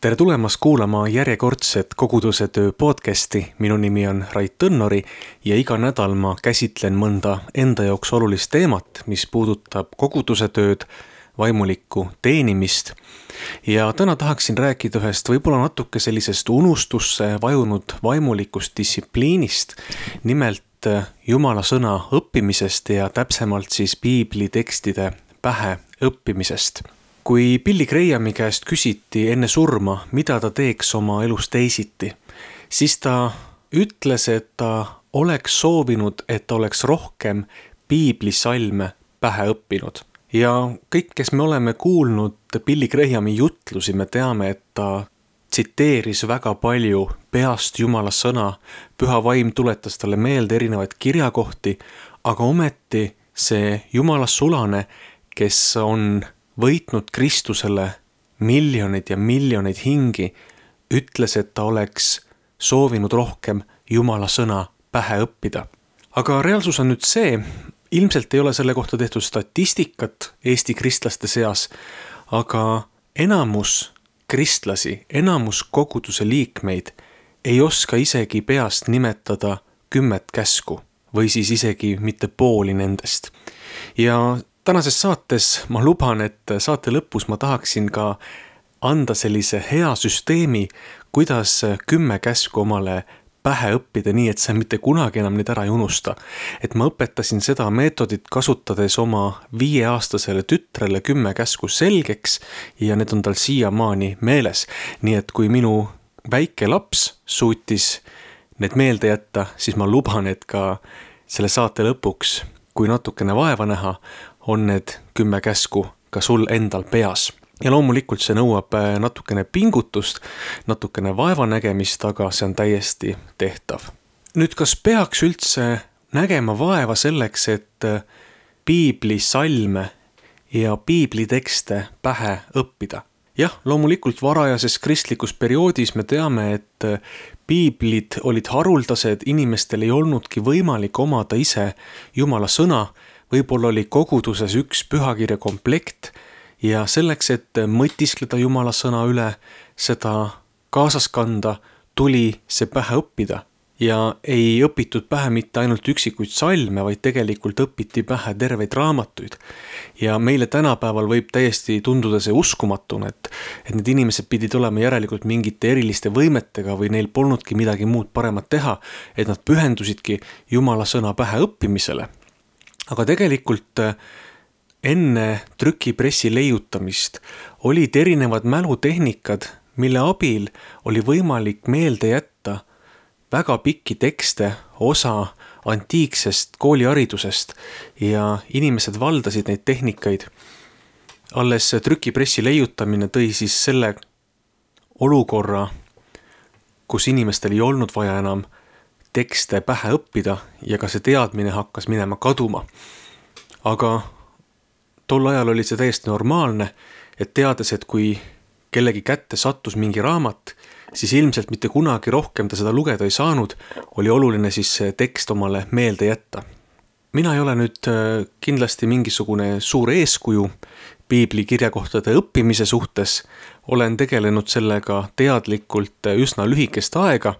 tere tulemast kuulama järjekordset Koguduse töö podcasti, minu nimi on Rait Tõnnori ja iga nädal ma käsitlen mõnda enda jaoks olulist teemat, mis puudutab koguduse tööd, vaimulikku teenimist. ja täna tahaksin rääkida ühest võib-olla natuke sellisest unustusse vajunud vaimulikust distsipliinist, nimelt Jumala sõna õppimisest ja täpsemalt siis piiblitekstide pähe õppimisest kui Billy Grahami käest küsiti enne surma, mida ta teeks oma elus teisiti, siis ta ütles, et ta oleks soovinud, et ta oleks rohkem piiblisalme pähe õppinud. ja kõik, kes me oleme kuulnud Billy Grahami jutlusi, me teame, et ta tsiteeris väga palju peast Jumala sõna, püha vaim tuletas talle meelde erinevaid kirjakohti, aga ometi see Jumala sulane, kes on võitnud Kristusele miljoneid ja miljoneid hingi, ütles, et ta oleks soovinud rohkem Jumala sõna pähe õppida. aga reaalsus on nüüd see, ilmselt ei ole selle kohta tehtud statistikat Eesti kristlaste seas, aga enamus kristlasi, enamus koguduse liikmeid ei oska isegi peast nimetada kümmet käsku või siis isegi mitte pooli nendest. ja tänases saates ma luban, et saate lõpus ma tahaksin ka anda sellise hea süsteemi, kuidas kümme käsku omale pähe õppida, nii et sa mitte kunagi enam neid ära ei unusta. et ma õpetasin seda meetodit kasutades oma viieaastasele tütrele kümme käsku selgeks ja need on tal siiamaani meeles. nii et kui minu väike laps suutis need meelde jätta, siis ma luban, et ka selle saate lõpuks, kui natukene vaeva näha, on need kümme käsku ka sul endal peas. ja loomulikult see nõuab äh, natukene pingutust, natukene vaevanägemist, aga see on täiesti tehtav. nüüd, kas peaks üldse nägema vaeva selleks, et äh, piiblisalme ja piiblitekste pähe õppida? jah, loomulikult varajases kristlikus perioodis me teame, et äh, piiblid olid haruldased, inimestel ei olnudki võimalik omada ise Jumala sõna võib-olla oli koguduses üks pühakirja komplekt ja selleks, et mõtiskleda Jumala sõna üle, seda kaasas kanda, tuli see pähe õppida. ja ei õpitud pähe mitte ainult üksikuid salme, vaid tegelikult õpiti pähe terveid raamatuid. ja meile tänapäeval võib täiesti tunduda see uskumatuna, et, et need inimesed pidid olema järelikult mingite eriliste võimetega või neil polnudki midagi muud paremat teha, et nad pühendusidki Jumala sõna pähe õppimisele aga tegelikult äh, enne trükipressi leiutamist olid erinevad mälutehnikad, mille abil oli võimalik meelde jätta väga pikki tekste, osa antiiksest kooliharidusest ja inimesed valdasid neid tehnikaid. alles trükipressi leiutamine tõi siis selle olukorra, kus inimestel ei olnud vaja enam tekste pähe õppida ja ka see teadmine hakkas minema kaduma. aga tol ajal oli see täiesti normaalne, et teades, et kui kellegi kätte sattus mingi raamat, siis ilmselt mitte kunagi rohkem ta seda lugeda ei saanud, oli oluline siis see tekst omale meelde jätta. mina ei ole nüüd äh, kindlasti mingisugune suur eeskuju piibli kirjakohtade õppimise suhtes, olen tegelenud sellega teadlikult äh, üsna lühikest aega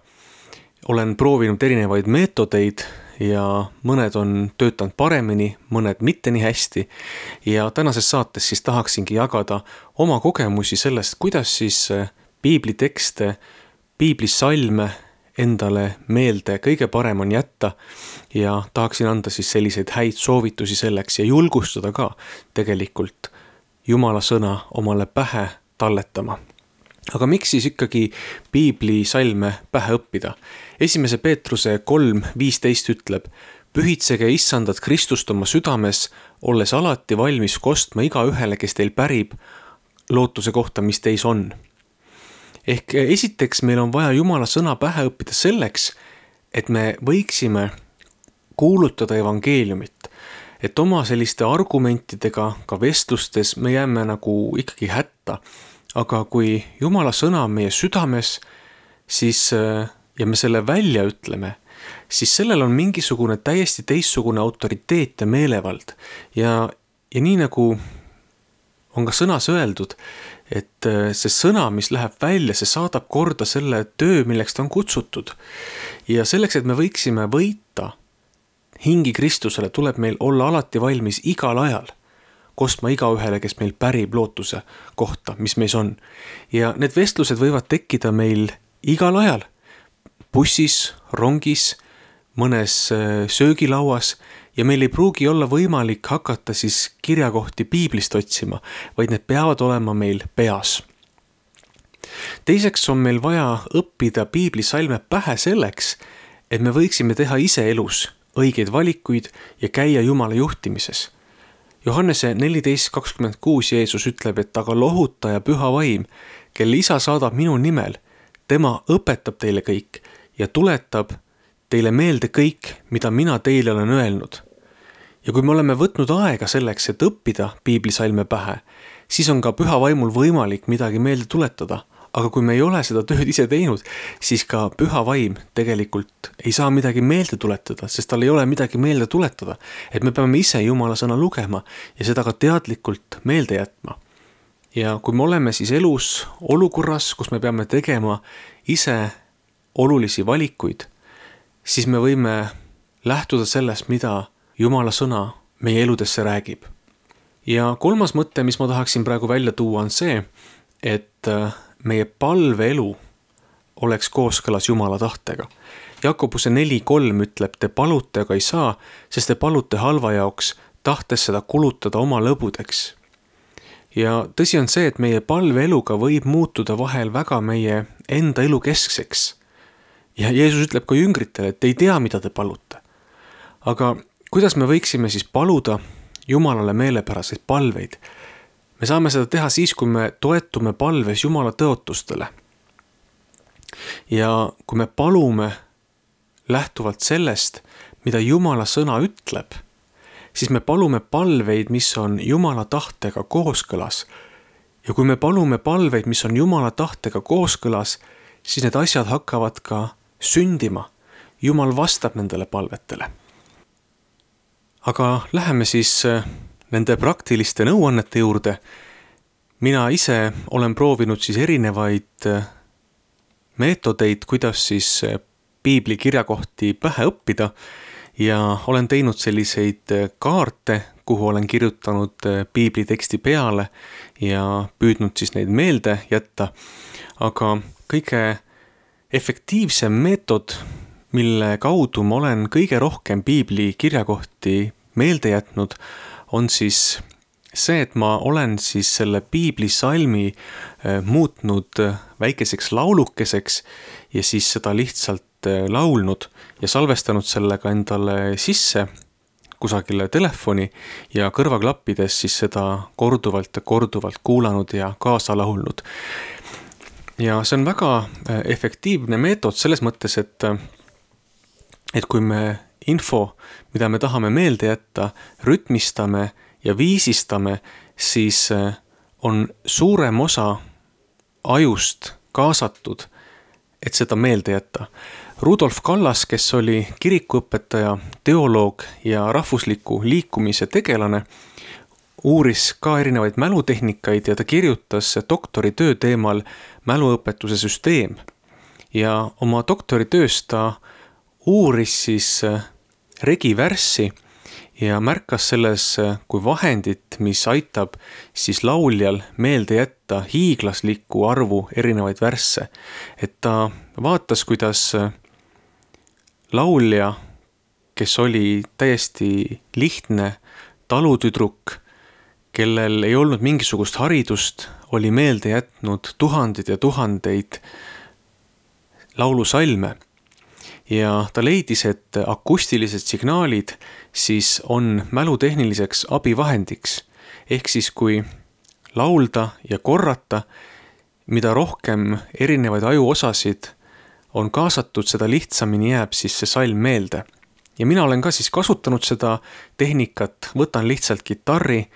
olen proovinud erinevaid meetodeid ja mõned on töötanud paremini, mõned mitte nii hästi. ja tänases saates siis tahaksingi jagada oma kogemusi sellest, kuidas siis äh, piiblitekste, piiblisalme endale meelde kõige parem on jätta. ja tahaksin anda siis selliseid häid soovitusi selleks ja julgustada ka tegelikult Jumala sõna omale pähe talletama aga miks siis ikkagi piiblisalme pähe õppida? esimese Peetruse kolm viisteist ütleb, pühitsege issandat Kristust oma südames, olles alati valmis kostma igaühele, kes teil pärib lootuse kohta, mis teis on. ehk esiteks meil on vaja Jumala sõna pähe õppida selleks, et me võiksime kuulutada evangeeliumit et oma selliste argumentidega ka vestlustes me jääme nagu ikkagi hätta aga kui Jumala sõna on meie südames, siis äh, ja me selle välja ütleme, siis sellel on mingisugune täiesti teistsugune autoriteet ja meelevald. ja, ja nii nagu on ka sõnas öeldud, et äh, see sõna, mis läheb välja, see saadab korda selle töö, milleks ta on kutsutud. ja selleks, et me võiksime võita hingi Kristusele, tuleb meil olla alati valmis igal ajal kostma igaühele, kes meil pärib lootuse kohta, mis meis on. ja need vestlused võivad tekkida meil igal ajal. bussis, rongis, mõnes äh, söögilauas ja meil ei pruugi olla võimalik hakata siis kirjakohti piiblist otsima, vaid need peavad olema meil peas. teiseks on meil vaja õppida piiblisalme pähe selleks, et me võiksime teha ise elus õigeid valikuid ja käia Jumala juhtimises. Johannese neliteist kakskümmend kuus Jeesus ütleb, et aga lohutaja püha vaim, kelle isa saadab minu nimel, tema õpetab teile kõik ja tuletab teile meelde kõik, mida mina teile olen öelnud. ja kui me oleme võtnud aega selleks, et õppida piiblisalme pähe, siis on ka püha vaimul võimalik midagi meelde tuletada. Aga kui me ei ole seda tööd ise teinud, siis ka püha vaim tegelikult ei saa midagi meelde tuletada, sest tal ei ole midagi meelde tuletada. et me peame ise jumala sõna lugema ja seda ka teadlikult meelde jätma ja kui me oleme siis elus olukorras, kus me peame tegema ise olulisi valikuid, siis me võime lähtuda sellest, mida Jumala sõna meie eludesse räägib. ja kolmas mõte, mis ma tahaksin praegu välja tuua, on see, et äh, meie palveelu oleks kooskõlas Jumala tahtega. Jakobuse neli kolm ütleb, te palute, aga ei saa, sest te palute halva jaoks, tahtes seda kulutada oma lõbudeks. ja tõsi on see, et meie palveeluga võib muutuda vahel väga meie enda elu keskseks ja Jeesus ütleb ka jüngritele, et te ei tea, mida te palute. aga kuidas me võiksime siis paluda Jumalale meelepäraseid palveid? Me saame seda teha siis, kui me toetume palves Jumala tõotustele. ja kui me palume lähtuvalt sellest, mida Jumala sõna ütleb, siis me palume palveid, mis on Jumala tahtega kooskõlas. ja kui me palume palveid, mis on Jumala tahtega kooskõlas, siis need asjad hakkavad ka sündima. Jumal vastab nendele palvetele. aga läheme siis äh, nende praktiliste nõuannete juurde. mina ise olen proovinud siis erinevaid äh, meetodeid, kuidas siis äh, piibli kirjakohti pähe õppida ja olen teinud selliseid kaarte, kuhu olen kirjutanud piibli teksti peale ja püüdnud siis neid meelde jätta. aga kõige efektiivsem meetod, mille kaudu ma olen kõige rohkem piibli kirjakohti meelde jätnud, on siis see, et ma olen siis selle piiblisalmi äh, muutnud väikeseks laulukeseks ja siis seda lihtsalt äh, laulnud ja salvestanud selle ka endale sisse kusagile telefoni ja kõrvaklappides siis seda korduvalt ja korduvalt kuulanud ja kaasa laulnud. Ja see on väga äh, efektiivne meetod selles mõttes, et, äh, et kui me info, mida me tahame meelde jätta, rütmistame ja viisistame, siis äh, on suurem osa ajust kaasatud, et seda meelde jätta. Rudolf Kallas, kes oli kirikuõpetaja, teoloog ja rahvusliku liikumise tegelane, uuris ka erinevaid mälutehnikaid ja ta kirjutas doktoritöö teemal mäluõpetuse süsteem. ja oma doktoritöös ta uuris siis äh, regivärssi ja märkas selles äh, kui vahendit, mis aitab siis lauljal meelde jätta hiiglaslikku arvu erinevaid värsse. et ta vaatas, kuidas äh, laulja, kes oli täiesti lihtne talutüdruk, kellel ei olnud mingisugust haridust, oli meelde jätnud tuhandeid ja tuhandeid laulusalme. Ja ta leidis, et akustilised signaalid siis on mälutehniliseks abivahendiks. ehk siis, kui laulda ja korrata, mida rohkem erinevaid ajuosasid on kaasatud, seda lihtsamini jääb siis see salm meelde. ja mina olen ka siis kasutanud seda tehnikat, võtan lihtsalt kitarri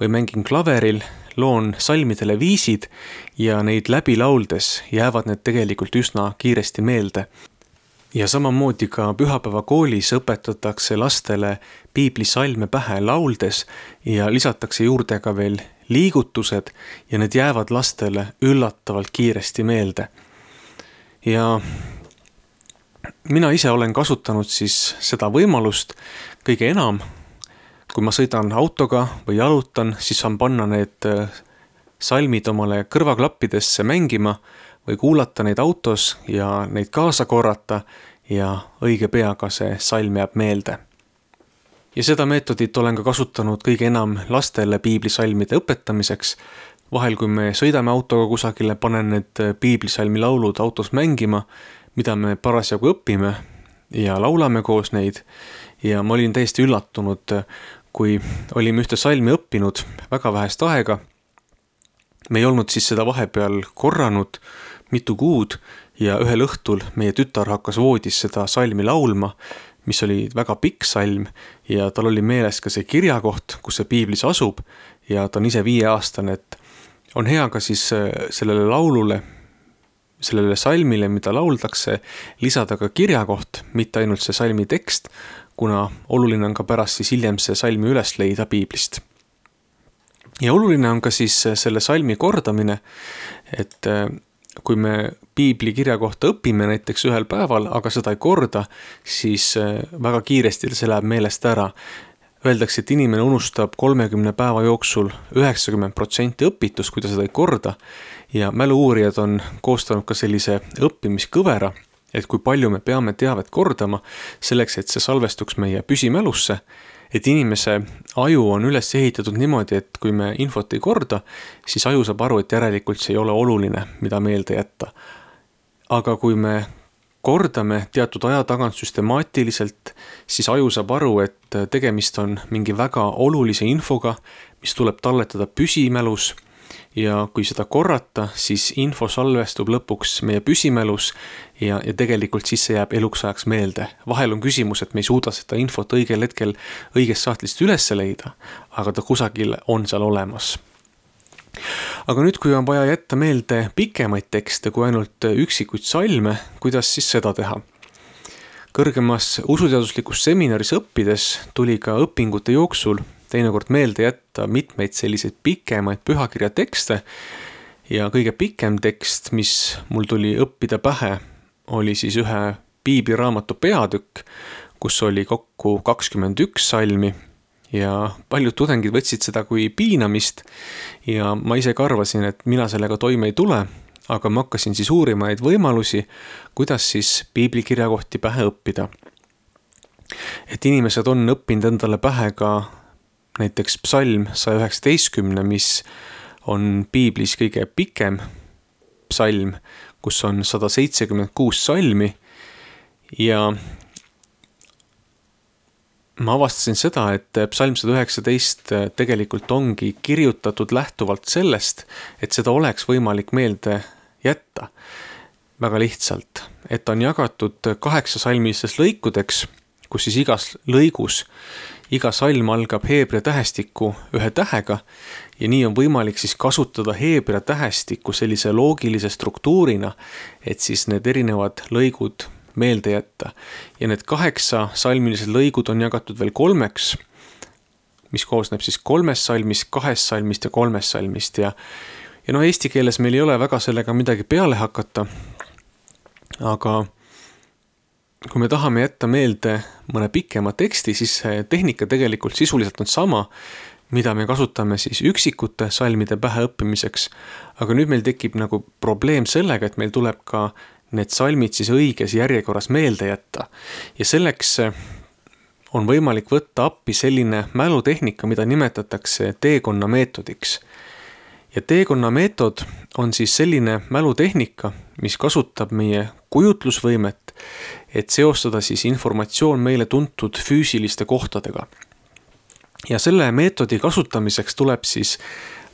või mängin klaveril, loon salmidele viisid ja neid läbi lauldes jäävad need tegelikult üsna kiiresti meelde. Ja samamoodi ka pühapäevakoolis õpetatakse lastele piiblisalme pähe lauldes ja lisatakse juurde ka veel liigutused ja need jäävad lastele üllatavalt kiiresti meelde. ja mina ise olen kasutanud siis seda võimalust kõige enam. kui ma sõidan autoga või jalutan, siis saan panna need salmid omale kõrvaklappidesse mängima või kuulata neid autos ja neid kaasa korrata ja õige pea ka see salm jääb meelde. ja seda meetodit olen ka kasutanud kõige enam lastele piiblisalmide õpetamiseks. vahel, kui me sõidame autoga kusagile, panen need piiblisalmi laulud autos mängima, mida me parasjagu õpime ja laulame koos neid. ja ma olin täiesti üllatunud, kui olime ühte salmi õppinud väga vähest aega. me ei olnud siis seda vahepeal korranud mitu kuud ja ühel õhtul meie tütar hakkas voodis seda salmi laulma, mis oli väga pikk salm ja tal oli meeles ka see kirjakoht, kus see piiblis asub ja ta on ise viieaastane, et on hea ka siis äh, sellele laulule, sellele salmile, mida lauldakse, lisada ka kirjakoht, mitte ainult see salmi tekst, kuna oluline on ka pärast siis hiljem see salmi üles leida piiblist. ja oluline on ka siis selle salmi kordamine, et äh, kui me piibli kirja kohta õpime näiteks ühel päeval, aga seda ei korda, siis äh, väga kiiresti see läheb meelest ära. Öeldakse, et inimene unustab kolmekümne päeva jooksul üheksakümmend protsenti õpitust, kui ta seda ei korda. ja mälu-uurijad on koostanud ka sellise õppimiskõvera, et kui palju me peame teavet kordama selleks, et see salvestuks meie püsimälusse et inimese aju on üles ehitatud niimoodi, et kui me infot ei korda, siis aju saab aru, et järelikult see ei ole oluline, mida meelde jätta. aga kui me kordame teatud aja tagant süstemaatiliselt, siis aju saab aru, et tegemist on mingi väga olulise infoga, mis tuleb talletada püsimälus ja kui seda korrata, siis info salvestub lõpuks meie püsimälus ja, ja tegelikult siis see jääb eluks ajaks meelde. vahel on küsimus, et me ei suuda seda infot õigel hetkel õigest sahtlist üles leida, aga ta kusagil on seal olemas. aga nüüd, kui on vaja jätta meelde pikemaid tekste kui ainult üksikuid salme, kuidas siis seda teha? kõrgemas usuteaduslikus seminaris õppides tuli ka õpingute jooksul teinekord meelde jätta mitmeid selliseid pikemaid pühakirja tekste. ja kõige pikem tekst, mis mul tuli õppida pähe, oli siis ühe piibliraamatu peatükk, kus oli kokku kakskümmend üks salmi ja paljud tudengid võtsid seda kui piinamist ja ma ise ka arvasin, et mina sellega toime ei tule, aga ma hakkasin siis uurima neid võimalusi, kuidas siis piiblikirjakohti pähe õppida. et inimesed on õppinud endale pähe ka näiteks psalm saja üheksateistkümne, mis on piiblis kõige pikem psalm, kus on sada seitsekümmend kuus salmi ja ma avastasin seda, et psalm sada üheksateist tegelikult ongi kirjutatud lähtuvalt sellest, et seda oleks võimalik meelde jätta. väga lihtsalt, et on jagatud kaheksasalmilisteks lõikudeks, kus siis igas lõigus iga salm algab heebrea tähestiku ühe tähega ja nii on võimalik siis kasutada heebrea tähestikku sellise loogilise struktuurina, et siis need erinevad lõigud meelde jätta. ja need kaheksa salmilised lõigud on jagatud veel kolmeks, mis koosneb siis kolmest salmist, kahest salmist ja kolmest salmist ja ja noh, eesti keeles meil ei ole väga sellega midagi peale hakata, aga kui me tahame jätta meelde mõne pikema teksti, siis see tehnika tegelikult sisuliselt on sama, mida me kasutame siis üksikute salmide päheõppimiseks. aga nüüd meil tekib nagu probleem sellega, et meil tuleb ka need salmid siis õiges järjekorras meelde jätta. ja selleks on võimalik võtta appi selline mälutehnika, mida nimetatakse teekonna meetodiks. Ja teekonna meetod on siis selline mälutehnika, mis kasutab meie kujutlusvõimet et seostada siis informatsioon meile tuntud füüsiliste kohtadega. ja selle meetodi kasutamiseks tuleb siis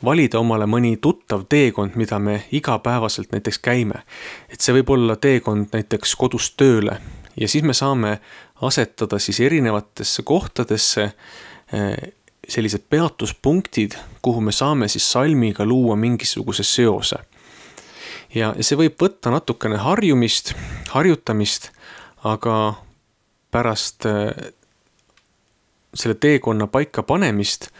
valida omale mõni tuttav teekond, mida me igapäevaselt näiteks käime. et see võib olla teekond näiteks kodust tööle ja siis me saame asetada siis erinevatesse kohtadesse eh, sellised peatuspunktid, kuhu me saame siis salmiga luua mingisuguse seose. ja see võib võtta natukene harjumist, harjutamist aga pärast äh, selle teekonna paika panemist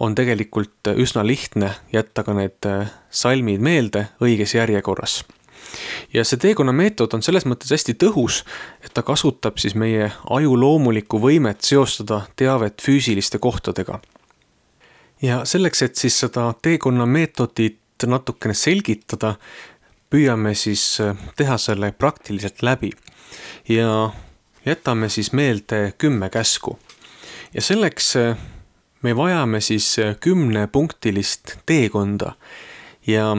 on tegelikult üsna lihtne jätta ka need äh, salmid meelde õiges järjekorras. Ja see teekonna meetod on selles mõttes hästi tõhus, et ta kasutab siis meie aju loomulikku võimet seostada teavet füüsiliste kohtadega. ja selleks, et siis seda teekonna meetodit natukene selgitada, püüame siis äh, teha selle praktiliselt läbi ja jätame siis meelde kümme käsku. ja selleks äh, me vajame siis äh, kümnepunktilist teekonda ja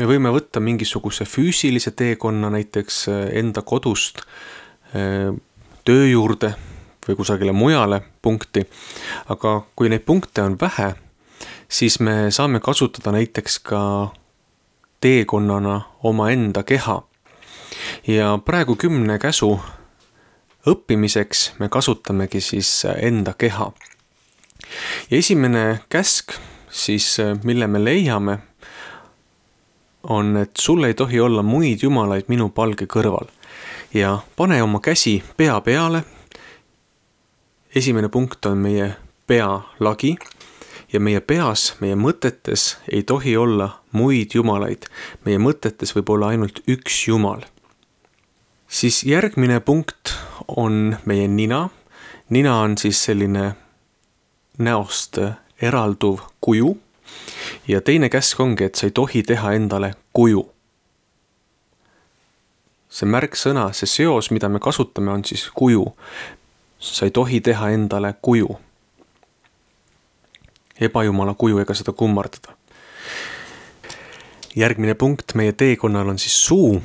me võime võtta mingisuguse füüsilise teekonna näiteks äh, enda kodust töö juurde või kusagile mujale punkti. aga kui neid punkte on vähe, siis me saame kasutada näiteks ka teekonnana omaenda keha. ja praegu kümne käsu õppimiseks me kasutamegi siis enda keha. ja esimene käsk siis, mille me leiame, on, et sul ei tohi olla muid jumalaid minu palge kõrval. ja pane oma käsi pea peale. esimene punkt on meie pealagi ja meie peas, meie mõtetes ei tohi olla muid jumalaid. meie mõtetes võib olla ainult üks jumal. siis järgmine punkt on meie nina. nina on siis selline näost eralduv kuju. Ja teine käsk ongi, et sa ei tohi teha endale kuju. see märksõna, see seos, mida me kasutame, on siis kuju. sa ei tohi teha endale kuju. ebajumala kuju ega seda kummardada järgmine punkt meie teekonnal on siis suu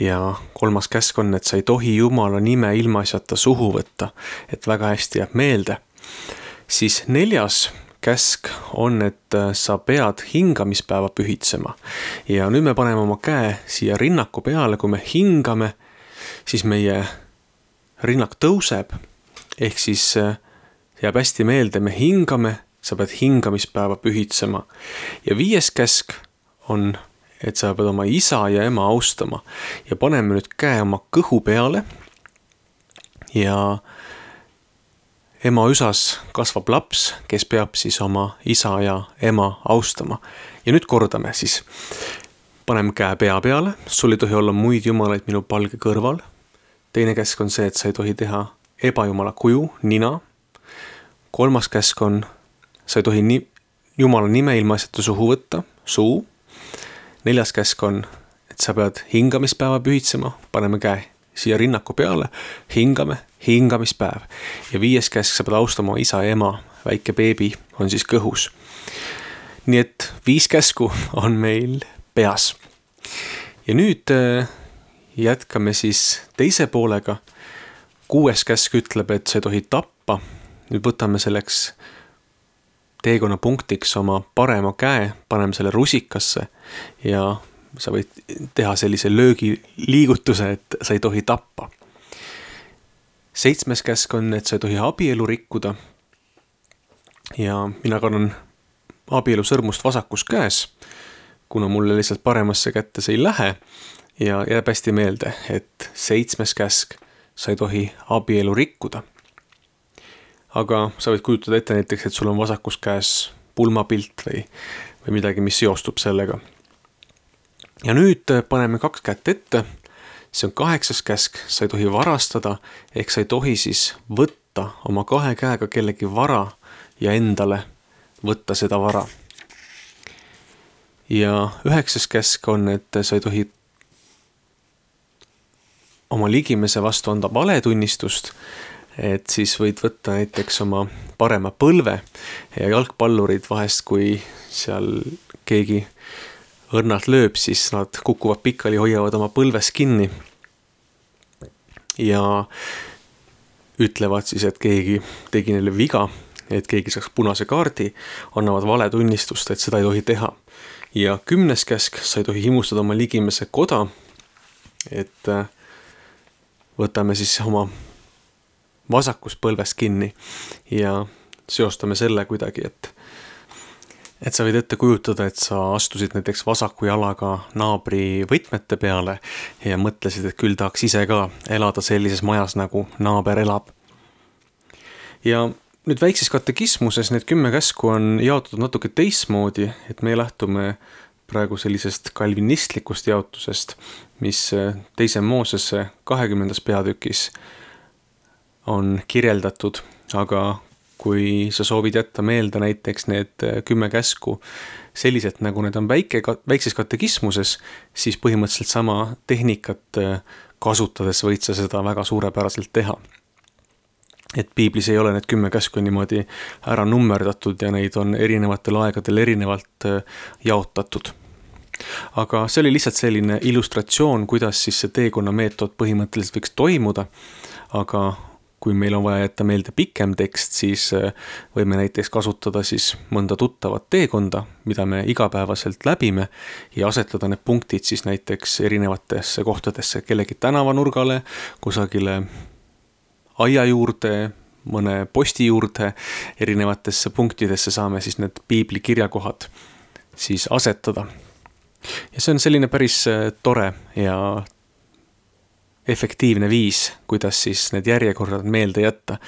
ja kolmas käsk on, et sa ei tohi Jumala nime ilmaasjata suhu võtta, et väga hästi jääb meelde. siis neljas käsk on, et äh, sa pead hingamispäeva pühitsema ja nüüd me paneme oma käe siia rinnaku peale, kui me hingame, siis meie rinnak tõuseb. ehk siis äh, jääb hästi meelde, me hingame, sa pead hingamispäeva pühitsema ja viies käsk on, et sa pead oma isa ja ema austama ja paneme nüüd käe oma kõhu peale. ja ema üsas kasvab laps, kes peab siis oma isa ja ema austama. ja nüüd kordame siis. paneme käe pea peale, sul ei tohi olla muid jumalaid minu palge kõrval. teine käsk on see, et sa ei tohi teha ebajumala kuju, nina. kolmas käsk on, sa ei tohi ni-, jumala nime ilmaasjata suhu võtta, suu neljas käsk on, et sa pead hingamispäeva pühitsema, paneme käe siia rinnaku peale, hingame, hingamispäev. ja viies käsk, sa pead austama isa ja ema, väike beebi on siis kõhus. nii et viis käsku on meil peas. ja nüüd äh, jätkame siis teise poolega. kuues käsk ütleb, et sa ei tohi tappa. nüüd võtame selleks teekonnapunktiks oma parema käe, paneme selle rusikasse ja sa võid teha sellise löögiliigutuse, et sa ei tohi tappa. seitsmes käsk on, et sa ei tohi abielu rikkuda. ja mina kannan abielu sõrmust vasakus käes, kuna mulle lihtsalt paremasse kätte see ei lähe ja jääb hästi meelde, et seitsmes käsk, sa ei tohi abielu rikkuda aga sa võid kujutada ette näiteks, et sul on vasakus käes pulmapilt või, või midagi, mis seostub sellega. Ja nüüd äh, paneme kaks kätt ette. see on kaheksas käsk, sa ei tohi varastada, ehk sa ei tohi siis võtta oma kahe käega kellegi vara ja endale võtta seda vara. ja üheksas käsk on, et sa ei tohi oma ligimese vastu anda valetunnistust et siis võid võtta näiteks oma parema põlve ja jalgpallurid vahest, kui seal keegi õrnalt lööb, siis nad kukuvad pikali, hoiavad oma põlves kinni. ja ütlevad siis, et keegi tegi neile viga, et keegi saaks punase kaardi, annavad valetunnistust, et seda ei tohi teha. ja kümnes käsk, sa ei tohi himustada oma ligimese koda. et äh, võtame siis oma vasakust põlvest kinni ja seostame selle kuidagi, et et sa võid ette kujutada, et sa astusid näiteks vasaku jalaga naabri võtmete peale ja mõtlesid, et küll tahaks ise ka elada sellises majas, nagu naaber elab. ja nüüd väikses katekismuses need kümme käsku on jaotatud natuke teistmoodi, et me lähtume praegu sellisest kalvinistlikust jaotusest, mis teise Moosese kahekümnendas peatükis on kirjeldatud, aga kui sa soovid jätta meelde näiteks need äh, kümme käsku sellised, nagu need on väike, väikses katekismuses, siis põhimõtteliselt sama tehnikat äh, kasutades võid sa seda väga suurepäraselt teha. et piiblis ei ole need kümme käsku niimoodi ära nummerdatud ja neid on erinevatel aegadel erinevalt äh, jaotatud aga see oli lihtsalt selline illustratsioon, kuidas siis see teekonnameetod põhimõtteliselt võiks toimuda, aga kui meil on vaja jätta meelde pikem tekst, siis äh, võime näiteks kasutada siis mõnda tuttavat teekonda, mida me igapäevaselt läbime ja asetada need punktid siis näiteks erinevatesse kohtadesse, kellegi tänavanurgale, kusagile aia juurde, mõne posti juurde, erinevatesse punktidesse saame siis need piibli kirjakohad siis asetada. ja see on selline päris äh, tore ja efektiivne viis, kuidas siis need järjekorrad meelde jätta.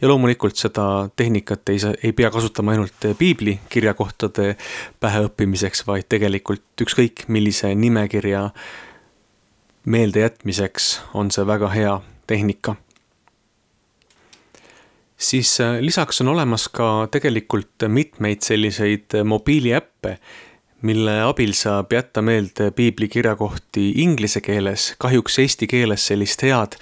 ja loomulikult seda tehnikat ei saa, ei pea kasutama ainult piibli kirjakohtade päheõppimiseks, vaid tegelikult ükskõik millise nimekirja meeldejätmiseks on see väga hea tehnika. siis äh, lisaks on olemas ka tegelikult mitmeid selliseid mobiiliäppe mille abil saab jätta meelde piibli kirjakohti inglise keeles. kahjuks eesti keeles sellist head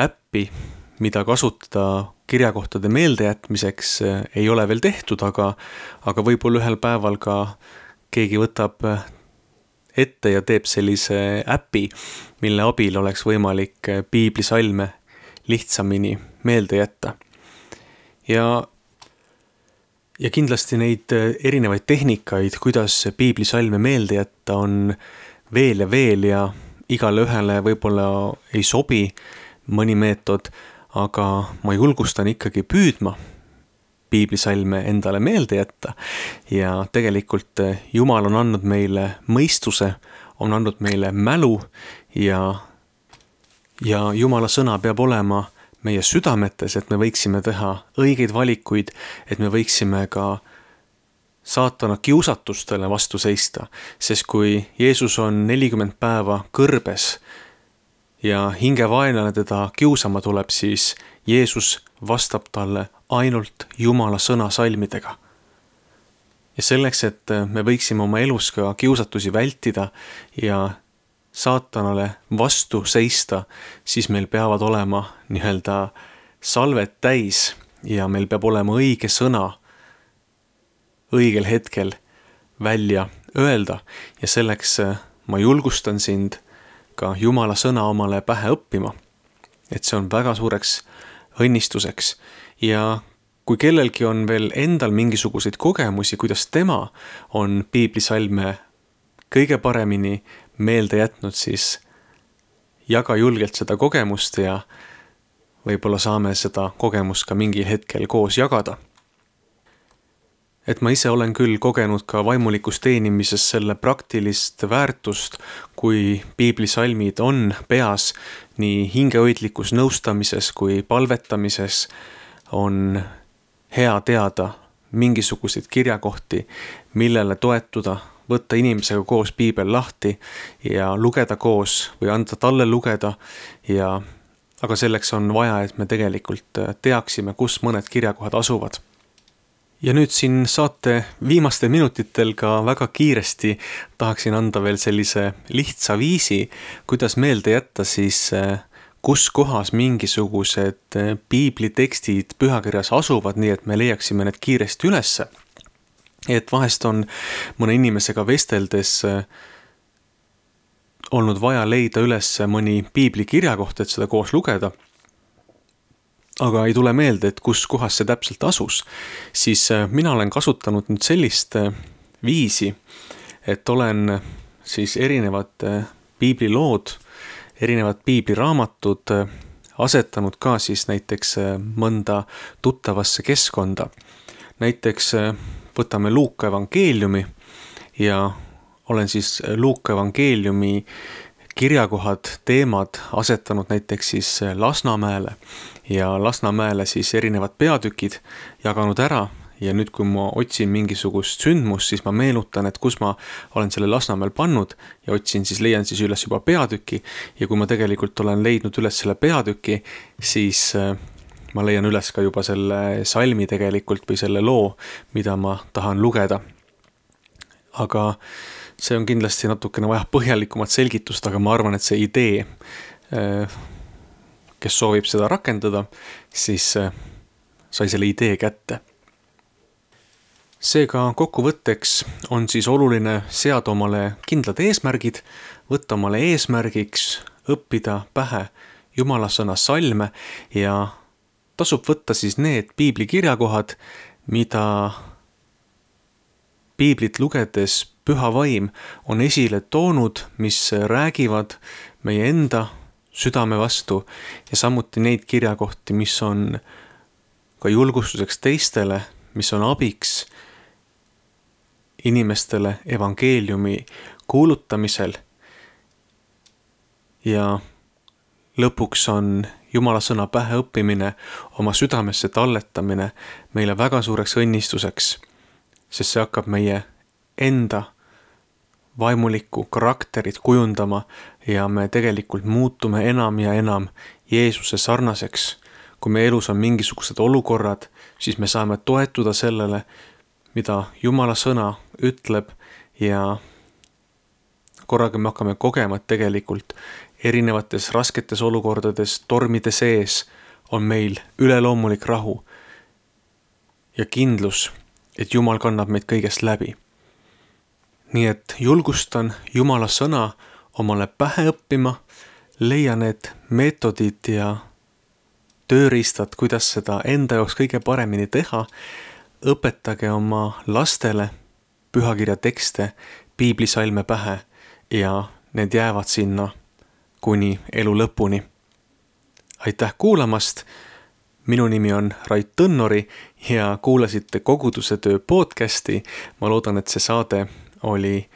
äppi, mida kasutada kirjakohtade meeldejätmiseks, ei ole veel tehtud, aga, aga võib-olla ühel päeval ka keegi võtab ette ja teeb sellise äpi, mille abil oleks võimalik piiblisalme lihtsamini meelde jätta. ja ja kindlasti neid äh, erinevaid tehnikaid, kuidas piiblisalme meelde jätta, on veel ja veel ja igale ühele võib-olla ei sobi mõni meetod, aga ma julgustan ikkagi püüdma piiblisalme endale meelde jätta. Ja tegelikult äh, Jumal on andnud meile mõistuse, on andnud meile mälu ja, ja Jumala sõna peab olema meie südametes, et me võiksime teha õigeid valikuid, et me võiksime ka saatana kiusatustele vastu seista, sest kui Jeesus on nelikümmend päeva kõrbes ja hingevaenlane teda kiusama tuleb, siis Jeesus vastab talle ainult Jumala sõna salmidega. ja selleks, et me võiksime oma elus ka kiusatusi vältida ja saatanale vastu seista, siis meil peavad olema nii-öelda salved täis ja meil peab olema õige sõna õigel hetkel välja öelda ja selleks äh, ma julgustan sind ka Jumala sõna omale pähe õppima. et see on väga suureks õnnistuseks ja kui kellelgi on veel endal mingisuguseid kogemusi, kuidas tema on piiblisalme kõige paremini meelde jätnud, siis jaga julgelt seda kogemust ja võib-olla saame seda kogemust ka mingil hetkel koos jagada. et ma ise olen küll kogenud ka vaimulikus teenimises selle praktilist väärtust, kui piiblisalmid on peas nii hingehoidlikus nõustamises kui palvetamises, on hea teada mingisuguseid kirjakohti, millele toetuda võtta inimesega koos piibel lahti ja lugeda koos või anda talle lugeda ja aga selleks on vaja, et me tegelikult äh, teaksime, kus mõned kirjakohad asuvad. ja nüüd siin saate viimastel minutitel ka väga kiiresti tahaksin anda veel sellise lihtsa viisi, kuidas meelde jätta siis äh, kus kohas mingisugused äh, piiblitekstid pühakirjas asuvad, nii et me leiaksime need kiiresti ülesse et vahest on mõne inimesega vesteldes äh, olnud vaja leida üles mõni piibli kirjakoht, et seda koos lugeda. aga ei tule meelde, et kus kohas see täpselt asus, siis äh, mina olen kasutanud nüüd sellist äh, viisi, et olen siis erinevad piiblilood, erinevad piibliraamatud asetanud ka siis näiteks mõnda tuttavasse keskkonda. näiteks võtame Luuka evangeeliumi ja olen siis Luuka evangeeliumi kirjakohad, teemad asetanud näiteks siis Lasnamäele ja Lasnamäele siis erinevad peatükid jaganud ära. Ja nüüd, kui ma otsin mingisugust sündmust, siis ma meenutan, et kus ma olen selle Lasnamäel pannud ja otsin siis, leian siis üles juba peatüki. Ja kui ma tegelikult olen leidnud üles selle peatüki, siis äh, ma leian üles ka juba selle salmi tegelikult või selle loo, mida ma tahan lugeda. aga see on kindlasti natukene vajab põhjalikumat selgitust, aga ma arvan, et see idee, äh, kes soovib seda rakendada, siis äh, sai selle idee kätte. seega kokkuvõtteks on siis oluline seada omale kindlad eesmärgid, võtta omale eesmärgiks õppida pähe jumala sõna salme ja tasub võtta siis need piibli kirjakohad, mida piiblit lugedes püha vaim on esile toonud, mis räägivad meie enda südame vastu ja samuti neid kirjakohti, mis on ka julgustuseks teistele, mis on abiks inimestele evangeeliumi kuulutamisel. ja lõpuks on Jumala sõna pähe õppimine, oma südamesse talletamine meile väga suureks õnnistuseks, sest see hakkab meie enda vaimulikku karakterit kujundama ja me tegelikult muutume enam ja enam Jeesuse sarnaseks. kui meie elus on mingisugused olukorrad, siis me saame toetuda sellele, mida Jumala sõna ütleb ja korraga me hakkame kogema, et tegelikult erinevates rasketes olukordades, tormide sees on meil üleloomulik rahu ja kindlus, et Jumal kannab meid kõigest läbi. nii et julgustan Jumala sõna omale pähe õppima, leia need meetodid ja tööriistad, kuidas seda enda jaoks kõige paremini teha, õpetage oma lastele pühakirja tekste, piiblisalme pähe ja need jäävad sinna kuni elu lõpuni. aitäh kuulamast. minu nimi on Rait Tõnnori ja kuulasite Koguduse töö podcasti. ma loodan, et see saade oli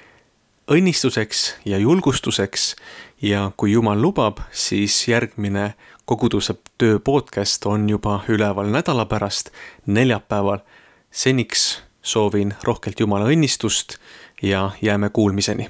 õnnistuseks ja julgustuseks ja kui jumal lubab, siis järgmine Koguduse töö podcast on juba üleval nädala pärast, neljapäeval. seniks soovin rohkelt Jumala õnnistust ja jääme kuulmiseni